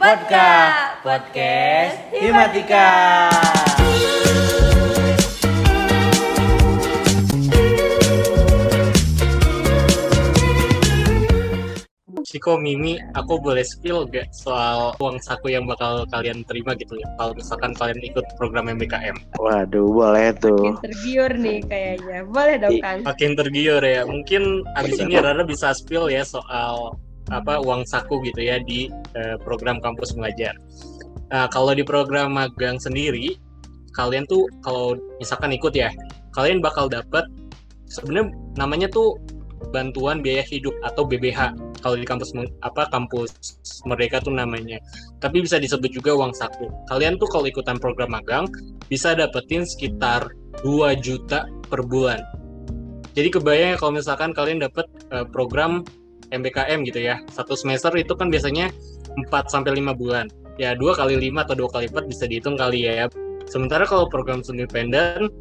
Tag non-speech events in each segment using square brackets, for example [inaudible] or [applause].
Vodka Podcast Himatika. Ciko Mimi, aku boleh spill gak soal uang saku yang bakal kalian terima gitu ya? Kalau misalkan kalian ikut program MBKM. Waduh, boleh tuh. Makin tergiur nih kayaknya. Boleh dong, Kang. Makin tergiur ya. Mungkin abis ini Rara bisa spill ya soal apa uang saku gitu ya di eh, program kampus mengajar. Nah, kalau di program magang sendiri, kalian tuh kalau misalkan ikut ya, kalian bakal dapat sebenarnya namanya tuh bantuan biaya hidup atau BBH kalau di kampus apa kampus Merdeka tuh namanya. Tapi bisa disebut juga uang saku. Kalian tuh kalau ikutan program magang bisa dapetin sekitar 2 juta per bulan. Jadi kebayang ya kalau misalkan kalian dapet eh, program MBKM gitu ya. Satu semester itu kan biasanya 4 sampai 5 bulan. Ya, dua kali 5 atau dua kali 4 bisa dihitung kali ya. Sementara kalau program studi independen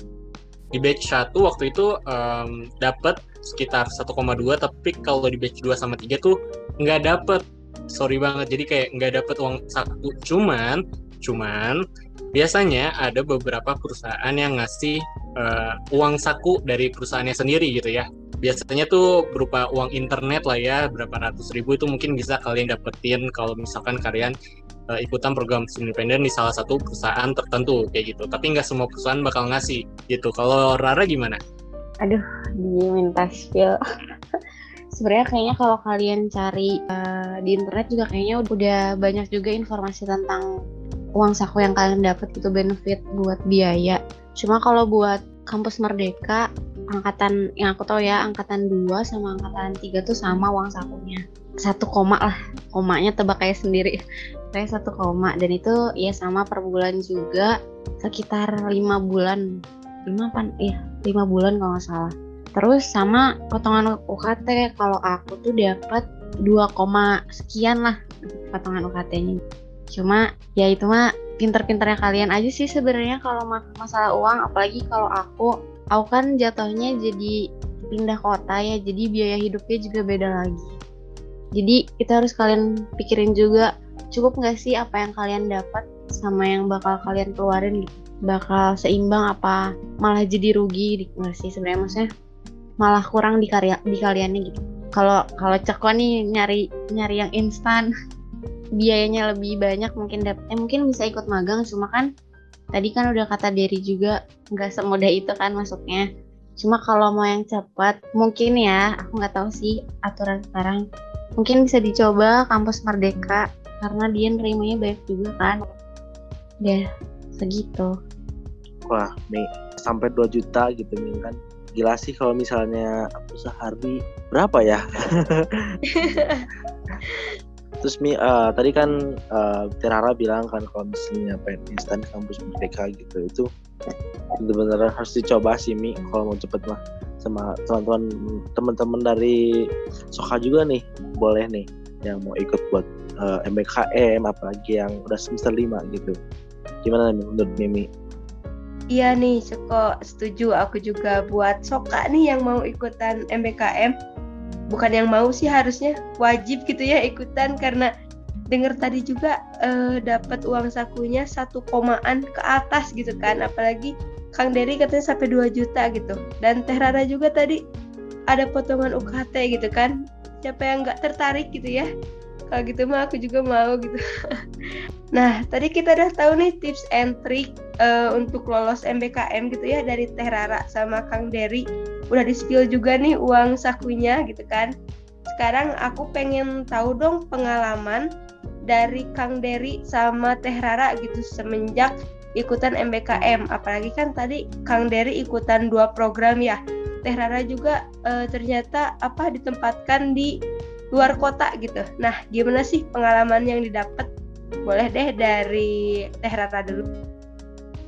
di batch 1 waktu itu em, dapat sekitar 1,2 tapi kalau di batch 2 sama 3 tuh nggak dapet sorry banget jadi kayak nggak dapet uang saku cuman cuman biasanya ada beberapa perusahaan yang ngasih eh, uang saku dari perusahaannya sendiri gitu ya. Biasanya tuh berupa uang internet lah ya berapa ratus ribu itu mungkin bisa kalian dapetin kalau misalkan kalian eh, ikutan program independen di salah satu perusahaan tertentu kayak gitu. Tapi nggak semua perusahaan bakal ngasih gitu. Kalau Rara gimana? Diminta spill. [laughs] Sebenarnya kayaknya kalau kalian cari eh, di internet juga kayaknya udah banyak juga informasi tentang uang saku yang kalian dapat gitu benefit buat biaya. Cuma kalau buat kampus Merdeka angkatan yang aku tahu ya angkatan 2 sama angkatan 3 tuh sama uang sakunya. Satu koma lah, komanya tebak kayak sendiri. Kayak satu koma dan itu ya sama per bulan juga sekitar lima bulan lima apa iya lima bulan kalau nggak salah terus sama potongan UKT kalau aku tuh dapat 2, koma sekian lah potongan UKT-nya cuma ya itu mah pinter-pinternya kalian aja sih sebenarnya kalau ma- masalah uang. Apalagi kalau aku aku kan jatuhnya jadi pindah kota ya. Jadi biaya hidupnya juga beda lagi. Jadi kita harus kalian pikirin juga cukup nggak sih apa yang kalian dapat sama yang bakal kalian keluarin gitu? Bakal seimbang apa malah jadi rugi nggak sih sebenarnya? Maksudnya malah kurang di karya di kaliannya gitu. Kalau kalau ceko nih nyari nyari yang instan [laughs] biayanya lebih banyak mungkin dap eh, mungkin bisa ikut magang cuma kan tadi kan udah kata Derry juga nggak semudah itu kan masuknya cuma kalau mau yang cepat mungkin ya aku nggak tahu sih aturan sekarang mungkin bisa dicoba kampus Merdeka karena dia nerimanya banyak juga kan ya segitu Wah, nih sampai 2 juta gitu nih kan. Gila sih kalau misalnya aku sehari berapa ya? [laughs] Terus Mi, eh, tadi kan eh, Terara bilang kan kalau misalnya pengen instan kampus Merdeka gitu itu bener-bener harus dicoba sih Mi kalau mau cepet mah sama teman-teman teman-teman dari Soka juga nih boleh nih yang mau ikut buat eh, MBKM apalagi yang udah semester 5 gitu. Gimana nih menurut Mimi? Iya nih, Ceko setuju. Aku juga buat Soka nih yang mau ikutan MBKM. Bukan yang mau sih harusnya wajib gitu ya ikutan karena dengar tadi juga eh, dapat uang sakunya satu komaan ke atas gitu kan. Apalagi Kang Dery katanya sampai 2 juta gitu. Dan Teh Rara juga tadi ada potongan UKT gitu kan. Siapa yang nggak tertarik gitu ya? Kalau gitu mah aku juga mau gitu. [laughs] nah, tadi kita udah tahu nih tips and trick eh, untuk lolos MBKM gitu ya dari Teh Rara sama Kang Dery udah di spill juga nih uang sakunya gitu kan. Sekarang aku pengen tahu dong pengalaman dari Kang Dery sama Teh Rara gitu semenjak ikutan MBKM apalagi kan tadi Kang Dery ikutan dua program ya. Teh Rara juga eh, ternyata apa ditempatkan di luar kota gitu. Nah gimana sih pengalaman yang didapat boleh deh dari Teh Rara dulu.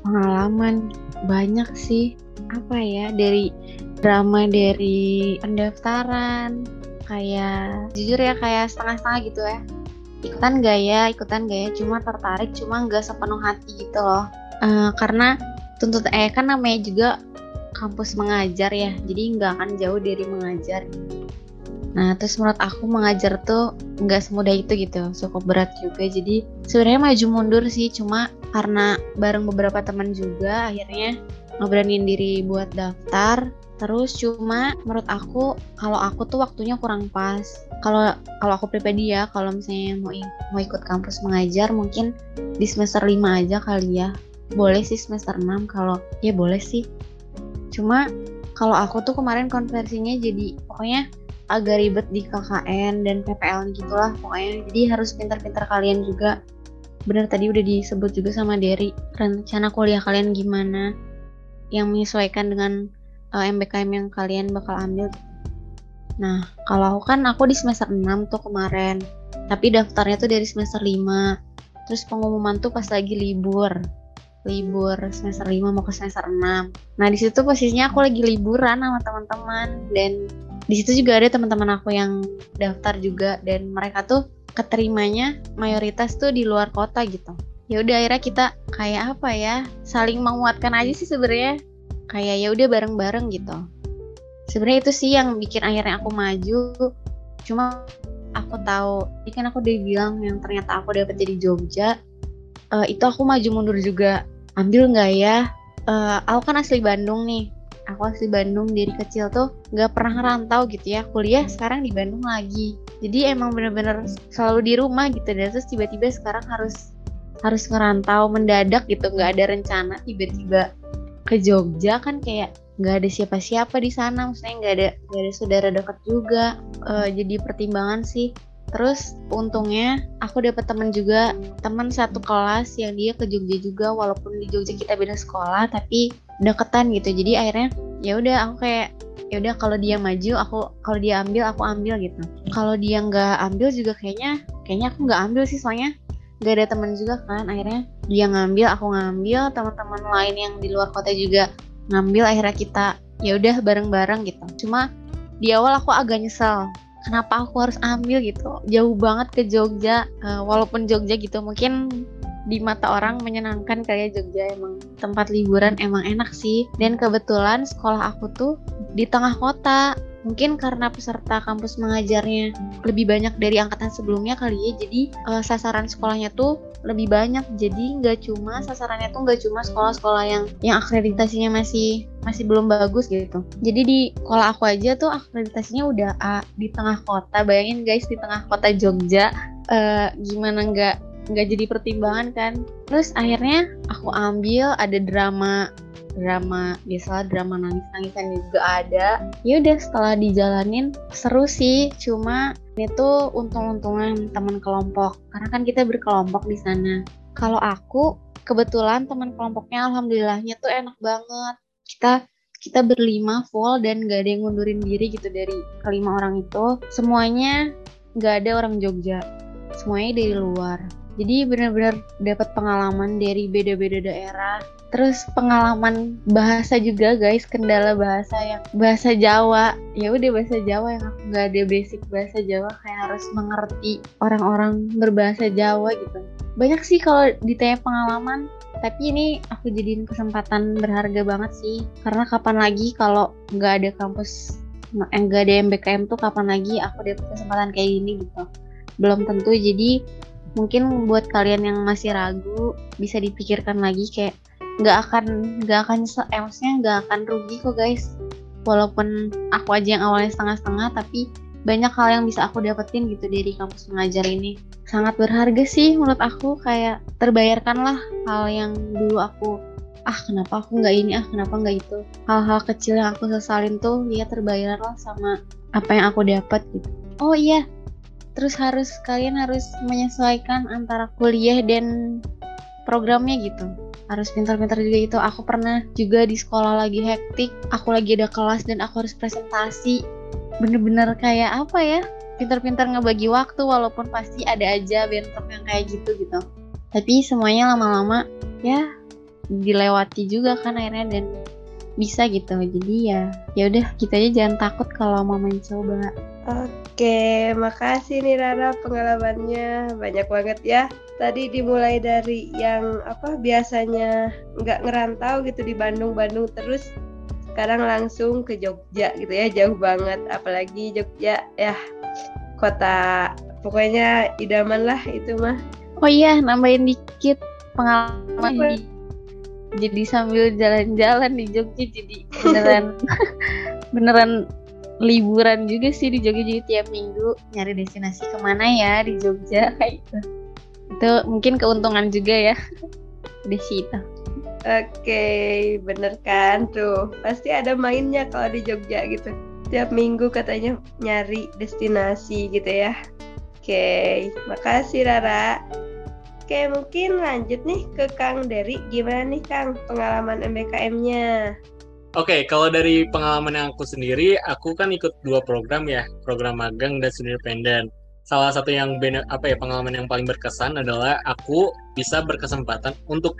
Pengalaman banyak sih apa ya dari drama dari pendaftaran kayak jujur ya kayak setengah-setengah gitu ya. Ikutan gak ya? Ikutan gak ya? Cuma tertarik cuma nggak sepenuh hati gitu loh. Eh, karena tuntut eh kan namanya juga kampus mengajar ya jadi nggak akan jauh dari mengajar. Nah, terus menurut aku mengajar tuh nggak semudah itu gitu, cukup berat juga. Jadi sebenarnya maju mundur sih, cuma karena bareng beberapa teman juga akhirnya ngeberaniin diri buat daftar. Terus cuma menurut aku kalau aku tuh waktunya kurang pas. Kalau kalau aku pribadi ya, kalau misalnya mau mau ikut kampus mengajar mungkin di semester 5 aja kali ya. Boleh sih semester 6 kalau ya boleh sih. Cuma kalau aku tuh kemarin konversinya jadi pokoknya agak ribet di KKN dan PPL gitulah pokoknya jadi harus pintar-pintar kalian juga bener tadi udah disebut juga sama Derry rencana kuliah kalian gimana yang menyesuaikan dengan uh, eh, MBKM yang kalian bakal ambil. Nah kalau aku kan aku di semester 6 tuh kemarin tapi daftarnya tuh dari semester 5 terus pengumuman tuh pas lagi libur libur semester 5 mau ke semester 6 nah di situ posisinya aku lagi liburan sama teman-teman. Dan di situ juga ada teman-teman aku yang daftar juga. Dan mereka tuh keterimanya mayoritas tuh di luar kota gitu ya udah akhirnya kita kayak apa ya saling menguatkan aja sih sebenarnya. Kayak ya udah bareng-bareng gitu. Sebenarnya itu sih yang bikin akhirnya aku maju. Cuma aku tahu ini kan aku udah bilang yang ternyata aku dapat jadi Jogja uh, itu aku maju mundur juga. Ambil nggak ya? Uh, aku kan asli Bandung nih. Aku asli Bandung dari kecil tuh nggak pernah ngerantau gitu ya. Kuliah sekarang di Bandung lagi. Jadi emang bener-bener selalu di rumah gitu. Dan terus tiba-tiba sekarang harus harus ngerantau mendadak gitu nggak ada rencana tiba-tiba ke Jogja kan kayak nggak ada siapa-siapa di sana maksudnya nggak ada nggak ada saudara dekat juga uh, jadi pertimbangan sih Terus untungnya aku dapat teman juga, teman satu kelas yang dia ke Jogja juga walaupun di Jogja kita beda sekolah tapi deketan gitu. Jadi akhirnya ya udah aku kayak ya udah kalau dia maju aku kalau dia ambil aku ambil gitu. Kalau dia nggak ambil juga kayaknya kayaknya aku nggak ambil sih soalnya nggak ada teman juga kan. Akhirnya dia ngambil, aku ngambil, teman-teman lain yang di luar kota juga ngambil akhirnya kita ya udah bareng-bareng gitu. Cuma di awal aku agak nyesel kenapa aku harus ambil gitu jauh banget ke Jogja uh, walaupun Jogja gitu mungkin di mata orang menyenangkan kayak Jogja emang tempat liburan emang enak sih dan kebetulan sekolah aku tuh di tengah kota mungkin karena peserta kampus mengajarnya lebih banyak dari angkatan sebelumnya kali ya jadi uh, sasaran sekolahnya tuh lebih banyak. Jadi nggak cuma sasarannya tuh nggak cuma sekolah-sekolah yang yang akreditasinya masih masih belum bagus gitu. Jadi di sekolah aku aja tuh akreditasinya udah A di tengah kota. Bayangin guys di tengah kota Jogja uh, gimana nggak nggak jadi pertimbangan kan. Terus akhirnya aku ambil ada drama drama biasa drama nangis nangisan juga ada. Ya udah setelah dijalanin seru sih. Cuma ini tuh untung-untungan teman kelompok. Karena kan kita berkelompok di sana. Kalau aku kebetulan teman kelompoknya alhamdulillahnya tuh enak banget. Kita kita berlima full dan gak ada yang ngundurin diri gitu dari kelima orang itu. Semuanya gak ada orang Jogja. Semuanya dari luar. Jadi benar-benar dapat pengalaman dari beda-beda daerah terus pengalaman bahasa juga guys. Kendala bahasa yang bahasa Jawa. Ya udah bahasa Jawa yang aku nggak ada basic bahasa Jawa. Kayak harus mengerti orang-orang berbahasa Jawa gitu. Banyak sih kalau ditanya pengalaman. Tapi ini aku jadiin kesempatan berharga banget sih. Karena kapan lagi kalau nggak ada kampus enggak ada MBKM tuh kapan lagi aku dapat kesempatan kayak gini gitu. Belum tentu. Jadi mungkin buat kalian yang masih ragu bisa dipikirkan lagi kayak nggak akan nggak akan eh, nggak akan rugi kok guys. Walaupun aku aja yang awalnya setengah-setengah tapi banyak hal yang bisa aku dapetin gitu dari kampus mengajar ini. Sangat berharga sih menurut aku kayak terbayarkan lah hal yang dulu aku ah kenapa aku nggak ini? Ah kenapa nggak itu? Hal-hal kecil yang aku sesalin tuh ya terbayar lah sama apa yang aku dapat gitu. Oh iya terus harus kalian harus menyesuaikan antara kuliah dan programnya gitu harus pintar-pintar juga itu aku pernah juga di sekolah lagi hektik aku lagi ada kelas dan aku harus presentasi. Bener-bener kayak apa ya pintar-pintar ngebagi waktu walaupun pasti ada aja bentrok yang kayak gitu gitu. Tapi semuanya lama-lama ya dilewati juga kan akhirnya dan bisa gitu. Jadi ya ya udah kita aja. Jangan takut kalau mau mencoba. Oke, makasih nih Rara pengalamannya. Banyak banget ya. Tadi dimulai dari yang apa biasanya nggak ngerantau gitu di Bandung-Bandung terus sekarang langsung ke Jogja gitu ya jauh banget. Apalagi Jogja ya kota pokoknya idaman lah itu mah. Oh iya, nambahin dikit pengalaman di- jadi sambil jalan-jalan di Jogja jadi beneran [laughs] beneran liburan juga sih di Jogja jadi tiap minggu nyari destinasi ke mana ya di Jogja [laughs] gitu. Itu mungkin keuntungan juga ya [laughs] di situ. Oke, bener kan tuh. Pasti ada mainnya kalau di Jogja gitu. Tiap minggu katanya nyari destinasi gitu ya. Oke, makasih Rara. Oke, mungkin lanjut nih ke Kang Dery. Gimana nih Kang pengalaman MBKM-nya? Oke, kalau dari pengalaman yang aku sendiri, aku kan ikut dua program ya, program magang dan studi independen. Salah satu yang bene- apa ya pengalaman yang paling berkesan adalah aku bisa berkesempatan untuk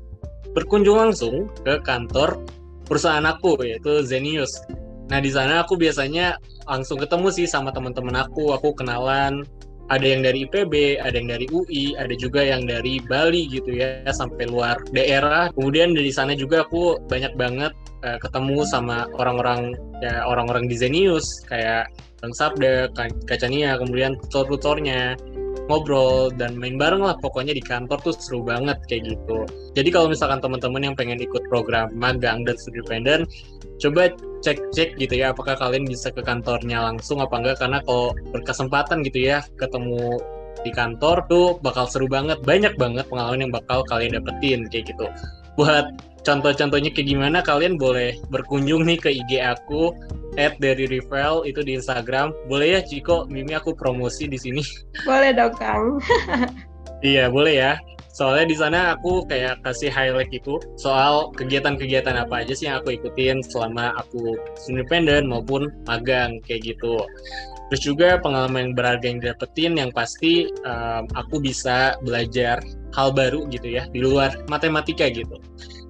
berkunjung langsung ke kantor perusahaan aku yaitu Zenius. Nah di sana aku biasanya langsung ketemu sih sama teman-teman aku, aku kenalan. Ada yang dari IPB, ada yang dari UI, ada juga yang dari Bali gitu ya, sampai luar daerah. Kemudian dari sana juga aku banyak banget eh, ketemu sama orang-orang ya orang-orang di Zenius kayak Bang Sabda, Ka- Kacania, kemudian tutor-tutornya ngobrol dan main bareng lah. Pokoknya di kantor tuh seru banget kayak gitu. Jadi kalau misalkan teman-teman yang pengen ikut program magang dan studi independen, coba cek-cek gitu ya apakah kalian bisa ke kantornya langsung apa enggak. Karena kalau berkesempatan gitu ya ketemu di kantor tuh bakal seru banget. Banyak banget pengalaman yang bakal kalian dapetin kayak gitu. Buat contoh-contohnya kayak gimana kalian boleh berkunjung nih ke IG aku at dari Rivel itu di Instagram boleh ya Ciko Mimi aku promosi di sini [laughs] Boleh dong Kang. [laughs] Iya boleh ya. Soalnya di sana aku kayak kasih highlight itu soal kegiatan-kegiatan apa aja sih yang aku ikutin selama aku independen maupun magang kayak gitu. Terus juga pengalaman yang berharga yang didapetin yang pasti um, aku bisa belajar hal baru gitu ya di luar matematika gitu.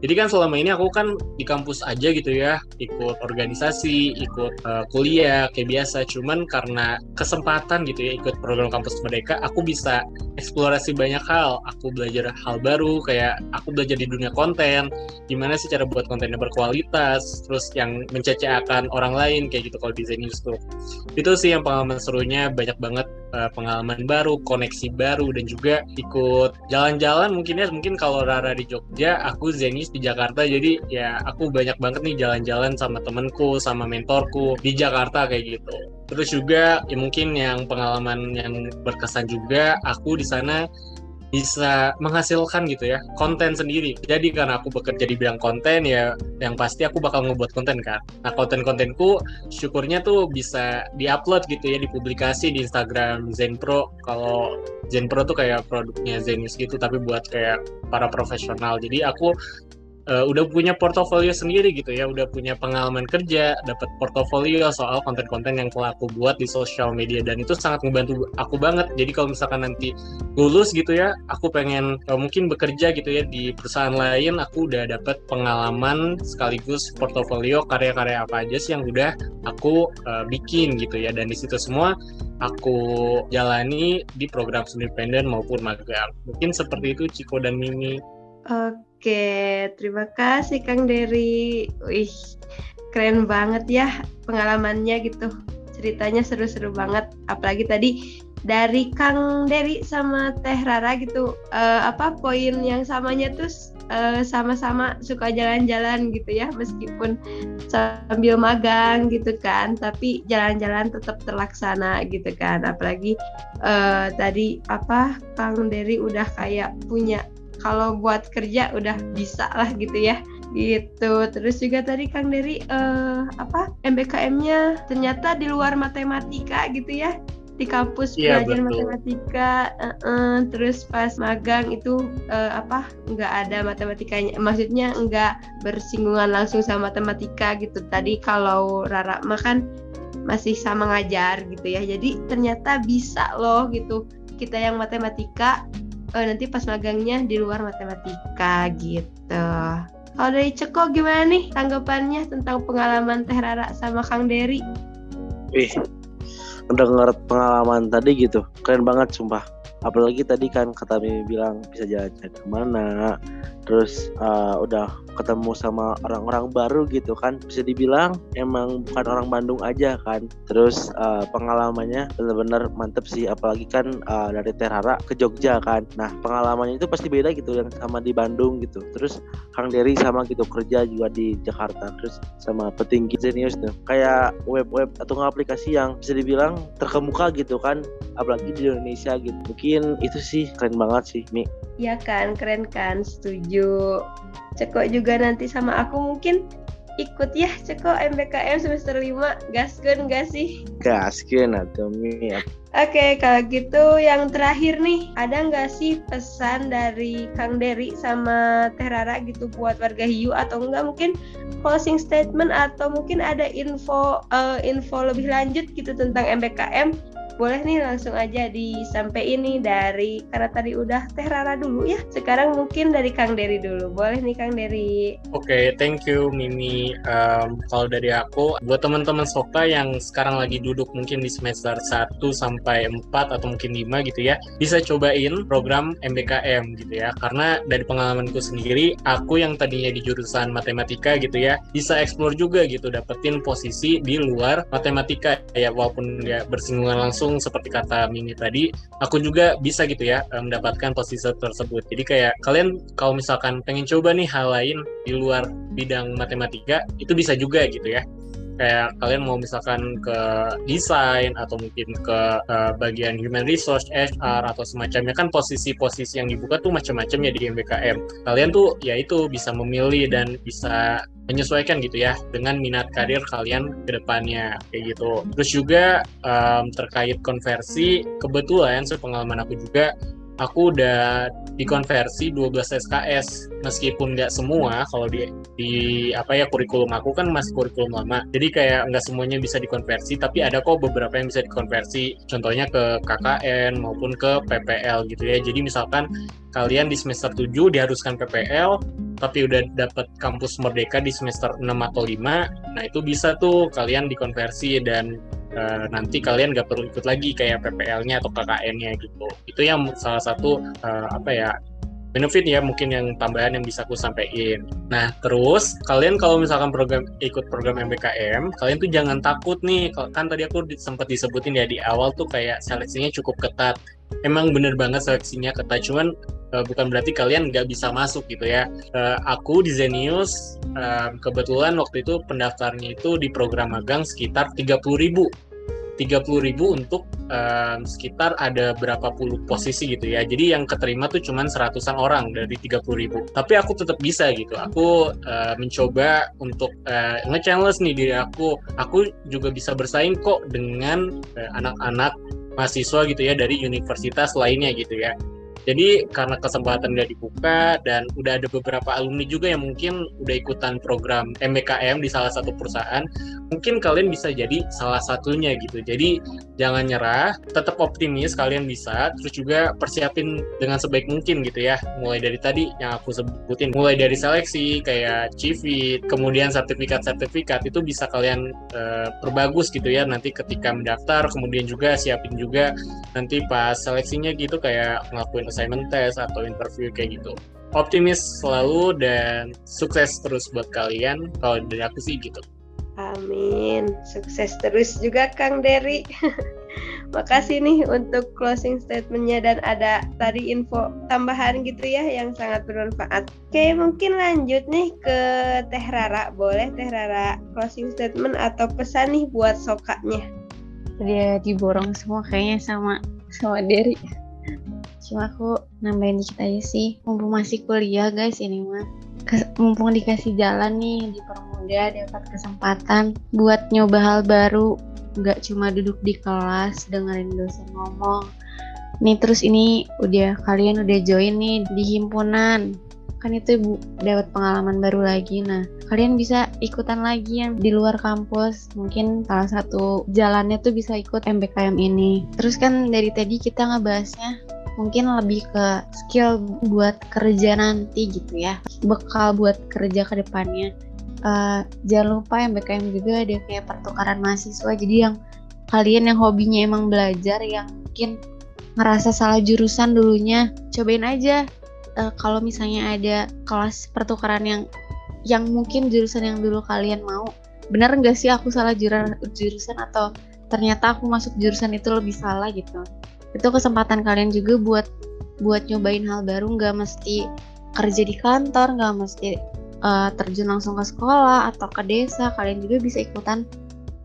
Jadi kan selama ini aku kan di kampus aja gitu ya, ikut organisasi, ikut uh, kuliah kayak biasa. Cuman karena kesempatan gitu ya ikut program kampus Merdeka, aku bisa eksplorasi banyak hal. Aku belajar hal baru, kayak aku belajar di dunia konten, gimana sih cara buat kontennya berkualitas, terus yang menceceakan orang lain kayak gitu kalau Zenius tuh. Itu sih yang pengalaman serunya, banyak banget uh, pengalaman baru, koneksi baru, dan juga ikut jalan-jalan mungkin ya, mungkin kalau Rara di Jogja, aku Zenius di Jakarta, jadi ya aku banyak banget nih jalan-jalan sama temenku, sama mentorku di Jakarta kayak gitu. Terus juga ya mungkin yang pengalaman yang berkesan juga aku di sana bisa menghasilkan gitu ya konten sendiri. Jadi karena aku bekerja di bidang konten ya yang pasti aku bakal ngebuat konten kan. Nah konten-kontenku syukurnya tuh bisa diupload gitu ya dipublikasi di Instagram Zenpro. Kalau Zenpro tuh kayak produknya Zenius gitu tapi buat kayak para profesional. Jadi aku uh, udah punya portofolio sendiri gitu ya, udah punya pengalaman kerja, dapat portofolio soal konten-konten yang telah aku buat di sosial media dan itu sangat membantu aku banget. Jadi kalau misalkan nanti lulus gitu ya, aku pengen uh, mungkin bekerja gitu ya di perusahaan lain, aku udah dapat pengalaman sekaligus portofolio karya-karya apa aja sih yang udah aku uh, bikin gitu ya dan di situ semua aku jalani di program independen maupun magang. Mungkin seperti itu Ciko dan Mimi. Oke, terima kasih Kang Dery. Wih, keren banget ya pengalamannya gitu. Ceritanya seru-seru banget. Apalagi tadi dari Kang Dery sama Teh Rara gitu. eh, apa poin yang samanya tuh eh, sama-sama suka jalan-jalan gitu ya, meskipun sambil magang gitu kan. Tapi jalan-jalan tetap terlaksana gitu kan. Apalagi eh, tadi apa Kang Dery udah kayak punya kalau buat kerja udah bisa lah gitu ya. Gitu. Terus juga tadi Kang Dery eh, apa MBKM-nya ternyata di luar matematika gitu ya. Di kampus Iya, belajar betul. matematika eh, eh, terus pas magang itu eh, apa nggak ada matematikanya. Maksudnya nggak bersinggungan langsung sama matematika gitu. Tadi kalau Rara makan masih sama ngajar gitu ya. Jadi ternyata bisa loh gitu. Kita yang matematika eh, nanti pas magangnya di luar matematika gitu. Kalau dari Ceko gimana nih tanggapannya tentang pengalaman Teh Rara sama Kang Dery? Wih, mendengar pengalaman tadi gitu, keren banget sumpah. apalagi tadi kan kata Mimi bilang bisa jalan-jalan ke mana terus uh, udah ketemu sama orang-orang baru gitu kan. Bisa dibilang emang bukan orang Bandung aja kan. Terus uh, pengalamannya benar-benar mantep sih. Apalagi kan uh, dari Terhara ke Jogja kan. Nah pengalamannya itu pasti beda gitu yang sama di Bandung gitu. Terus Kang Dery sama gitu kerja juga di Jakarta. Terus sama petinggi Zenius tuh. Kayak web-web atau aplikasi yang bisa dibilang terkemuka gitu kan. Apalagi di Indonesia gitu. Mungkin itu sih keren banget sih Mi. Iya kan, keren kan, setuju. Ceko juga nanti sama aku mungkin ikut ya Ceko MBKM semester 5 gaskeun gak sih? gaskeun atau Mi. Oke, kalau gitu yang terakhir nih, ada nggak sih pesan dari Kang Dery sama Teh Rara gitu buat warga Hiu? Atau enggak mungkin closing statement atau mungkin ada info uh, info lebih lanjut gitu tentang MBKM boleh nih langsung aja disampaikan nih dari karena tadi udah Teh Rara dulu ya. Sekarang mungkin dari Kang Dery dulu. Boleh nih Kang Dery. Oke, okay, thank you Mimi. Um, kalau dari aku, buat teman-teman Soka yang sekarang lagi duduk mungkin di semester 1 sampai 4 atau mungkin 5 gitu ya, bisa cobain program MBKM gitu ya. Karena dari pengalamanku sendiri, aku yang tadinya di jurusan matematika gitu ya, bisa explore juga gitu, dapetin posisi di luar matematika ya walaupun nggak bersinggungan langsung langsung seperti kata Mimi tadi, aku juga bisa gitu ya eh, mendapatkan posisi tersebut. Jadi kayak kalian kalau misalkan pengen coba nih hal lain di luar bidang matematika, itu bisa juga gitu ya kayak kalian mau misalkan ke desain atau mungkin ke uh, bagian human resource, HR atau semacamnya kan posisi-posisi yang dibuka tuh macam-macam ya di MBKM. Kalian tuh ya itu bisa memilih dan bisa menyesuaikan gitu ya dengan minat karir kalian ke depannya kayak gitu. Terus juga um, terkait konversi, kebetulan sepengalaman aku juga aku udah dikonversi 12 SKS meskipun nggak semua kalau di di apa ya kurikulum aku kan masih kurikulum lama. Jadi kayak nggak semuanya bisa dikonversi tapi ada kok beberapa yang bisa dikonversi. Contohnya ke KKN maupun ke PPL gitu ya. Jadi misalkan kalian di semester 7 diharuskan PPL tapi udah dapat kampus merdeka di semester 6 atau 5 nah itu bisa tuh kalian dikonversi dan uh, nanti kalian nggak perlu ikut lagi kayak PPL-nya atau KKN-nya gitu. Itu yang salah satu uh, apa ya benefit ya mungkin yang tambahan yang bisa aku sampaikan. Nah terus kalian kalau misalkan program ikut program MBKM, kalian tuh jangan takut nih. Kan tadi aku sempat disebutin ya di awal tuh kayak seleksinya cukup ketat. Emang bener banget seleksinya ketat, cuman uh, bukan berarti kalian nggak bisa masuk gitu ya. Uh, aku di Zenius uh, kebetulan waktu itu pendaftarnya itu di program magang sekitar 30 ribu 30 ribu untuk um, sekitar ada berapa puluh posisi gitu ya. Jadi yang keterima tuh cuman seratusan orang dari 30 ribu. Tapi aku tetap bisa gitu. Aku uh, mencoba untuk uh, nge-challenge nih diri aku. Aku juga bisa bersaing kok dengan anak-anak uh, mahasiswa gitu ya dari universitas lainnya gitu ya. Jadi karena kesempatan udah dibuka dan udah ada beberapa alumni juga yang mungkin udah ikutan program MBKM di salah satu perusahaan, mungkin kalian bisa jadi salah satunya gitu. Jadi jangan nyerah, tetap optimis kalian bisa, terus juga persiapin dengan sebaik mungkin gitu ya. Mulai dari tadi yang aku sebutin, mulai dari seleksi kayak CV, kemudian sertifikat-sertifikat itu bisa kalian uh, perbagus gitu ya nanti ketika mendaftar, kemudian juga siapin juga nanti pas seleksinya gitu kayak ngelakuin assignment test atau interview kayak gitu optimis selalu dan sukses terus buat kalian kalau dari aku sih gitu amin sukses terus juga Kang Dery [laughs] Makasih nih untuk closing statementnya dan ada tadi info tambahan gitu ya yang sangat bermanfaat. Oke mungkin lanjut nih ke Teh Rara. Boleh Teh Rara closing statement atau pesan nih buat sokanya? Dia diborong semua kayaknya sama sama Derry cuma aku nambahin dikit aja sih. Mumpung masih kuliah guys ini mah. Mumpung dikasih jalan nih dipermudah dapat kesempatan buat nyoba hal baru. Nggak cuma duduk di kelas dengerin dosen ngomong. Nih terus ini udah kalian udah join nih di himpunan. Kan itu bu dapat pengalaman baru lagi. Nah kalian bisa ikutan lagi yang di luar kampus. Mungkin salah satu jalannya tuh bisa ikut MBKM ini. Terus kan dari tadi kita ngebahasnya mungkin lebih ke skill buat kerja nanti gitu ya. Bekal buat kerja ke depannya. Uh, jangan lupa yang BKM juga ada kayak pertukaran mahasiswa. Jadi yang kalian yang hobinya emang belajar yang mungkin ngerasa salah jurusan dulunya cobain aja. Uh, kalau misalnya ada kelas pertukaran yang yang mungkin jurusan yang dulu kalian mau benar nggak sih aku salah jurusan atau ternyata aku masuk jurusan itu lebih salah gitu itu kesempatan kalian juga buat buat nyobain hal baru. Nggak mesti kerja di kantor nggak mesti uh, terjun langsung ke sekolah atau ke desa. Kalian juga bisa ikutan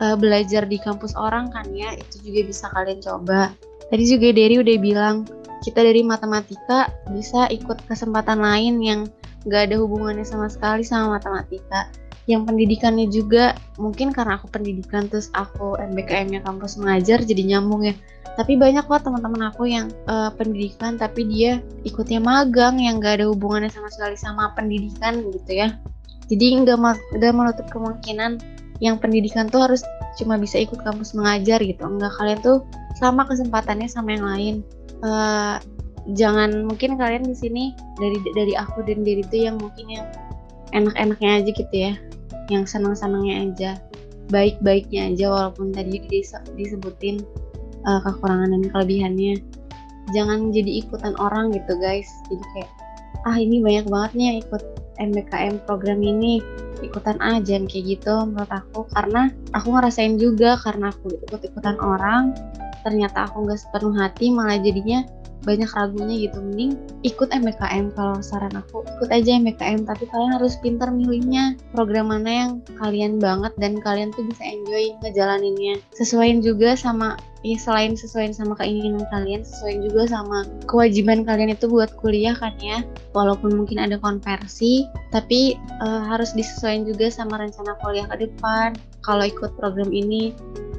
uh, belajar di kampus orang kan ya. Itu juga bisa kalian coba. Tadi juga Derry udah bilang kita dari matematika bisa ikut kesempatan lain yang nggak ada hubungannya sama sekali sama matematika yang pendidikannya juga. Mungkin karena aku pendidikan terus aku MBKM-nya kampus mengajar jadi nyambung ya. Tapi banyak kok teman-teman aku yang uh, pendidikan tapi dia ikutnya magang yang gak ada hubungannya sama sekali sama pendidikan gitu ya. Jadi nggak nggak menutup kemungkinan yang pendidikan tuh harus cuma bisa ikut kampus mengajar gitu. Enggak kalian tuh sama kesempatannya sama yang lain. Uh, jangan mungkin kalian di sini dari dari aku dan dari itu yang mungkin yang enak-enaknya aja gitu ya. Yang senang-senangnya aja. Baik-baiknya aja walaupun tadi disebutin uh, kekurangan dan kelebihannya. Jangan jadi ikutan orang gitu guys. Jadi kayak ah ini banyak banget nih yang ikut MBKM program ini. Ikutan aja kayak gitu menurut aku. Karena aku ngerasain juga karena aku ikut-ikutan orang ternyata aku nggak sepenuh hati malah jadinya banyak ragunya gitu. Mending ikut MBKM kalau saran aku. Ikut aja MBKM tapi kalian harus pintar milihnya. Program mana yang kalian banget dan kalian tuh bisa enjoy ngejalaninnya. Sesuaiin juga sama ya selain sesuaiin sama keinginan kalian sesuaiin juga sama kewajiban kalian itu buat kuliah kan ya. Walaupun mungkin ada konversi tapi uh, harus disesuaikan juga sama rencana kuliah ke depan. Kalau ikut program ini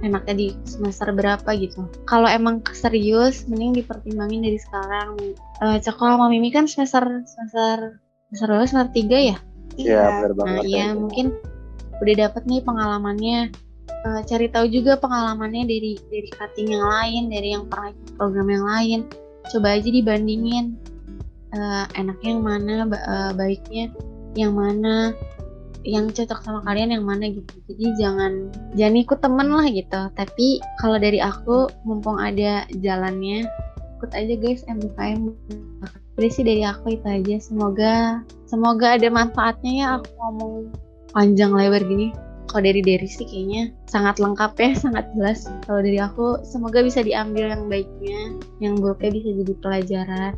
enaknya di semester berapa gitu. Kalau emang serius, mending dipertimbangin dari sekarang. Uh, Ceko sama Mimi kan semester semester semester berapa? Semester tiga ya? Iya, benar banget. Nah, iya mungkin udah dapet nih pengalamannya. Uh, cari tahu juga pengalamannya dari dari cutting yang lain, dari yang pernah program yang lain. Coba aja dibandingin uh, enaknya yang mana, uh, baiknya yang mana yang cocok sama kalian yang mana gitu. Jadi jangan jangan ikut temen lah gitu. Tapi kalau dari aku mumpung ada jalannya ikut aja guys MBKM Udah sih dari aku itu aja. Semoga semoga ada manfaatnya ya aku ngomong panjang lebar gini. Kalau dari Derry sih kayaknya sangat lengkap ya [laughs] sangat jelas. Kalau dari aku semoga bisa diambil yang baiknya yang buruknya bisa jadi pelajaran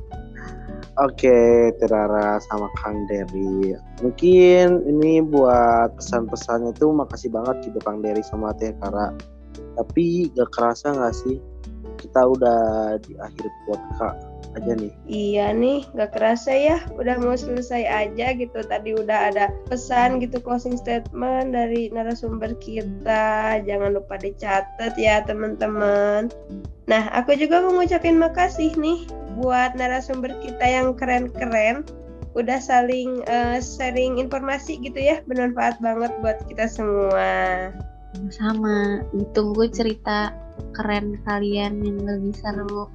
Oke, Terara sama Kang Dery. Mungkin ini buat pesan-pesannya tuh makasih banget gitu Kang Dery sama Terara. Tapi gak kerasa gak sih kita udah di akhir podcast aja nih. Iya nih, gak kerasa ya. Udah mau selesai aja gitu. Tadi udah ada pesan gitu closing statement dari narasumber kita. Jangan lupa dicatat ya teman-teman. Nah, aku juga mau ngucapin makasih nih buat narasumber kita yang keren-keren udah saling uh, sharing informasi gitu ya bermanfaat banget buat kita semua sama ditunggu cerita keren kalian yang lebih seru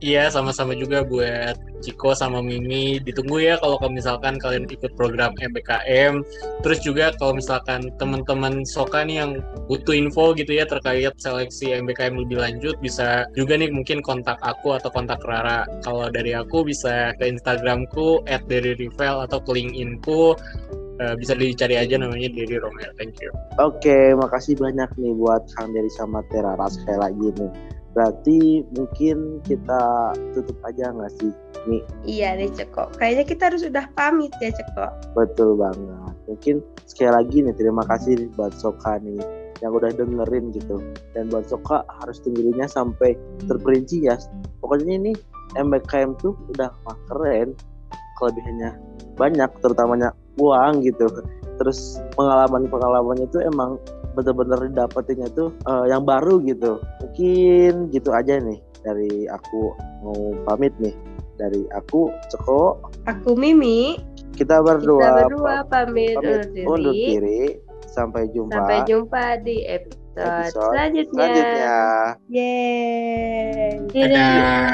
Iya, sama-sama juga buat Ciko sama Mimi. Ditunggu ya kalau misalkan kalian ikut program MBKM. Terus juga kalau misalkan teman-teman Soka nih yang butuh info gitu ya terkait seleksi MBKM lebih lanjut, bisa juga nih mungkin kontak aku atau kontak Rara. Kalau dari aku bisa ke Instagramku @deririvel atau ke LinkedInku uh, bisa dicari aja namanya Derry Romero. Thank you. Oke, makasih banyak nih buat Kang Derry sama Terara sekali lagi nih. Berarti mungkin kita tutup aja nggak sih nih iya deh Ceko. Kayaknya kita harus udah pamit ya Ceko. Betul banget. Mungkin sekali lagi nih terima kasih buat Soka nih yang udah dengerin gitu. Dan buat Soka harus dengerinnya sampai terperinci ya. Pokoknya ini MBKM tuh udah wah keren. Kelebihannya banyak terutamanya uang gitu. Terus pengalaman pengalamannya itu emang bener-bener dapetinnya tuh uh, yang baru gitu. Mungkin gitu aja nih dari aku mau pamit nih. Dari aku Ceko. Aku Mimi. Kita berdua, kita berdua pamit, pamit undur, diri. diri. Sampai jumpa. Sampai jumpa di episode, episode selanjutnya, selanjutnya. Yeay. Dadah.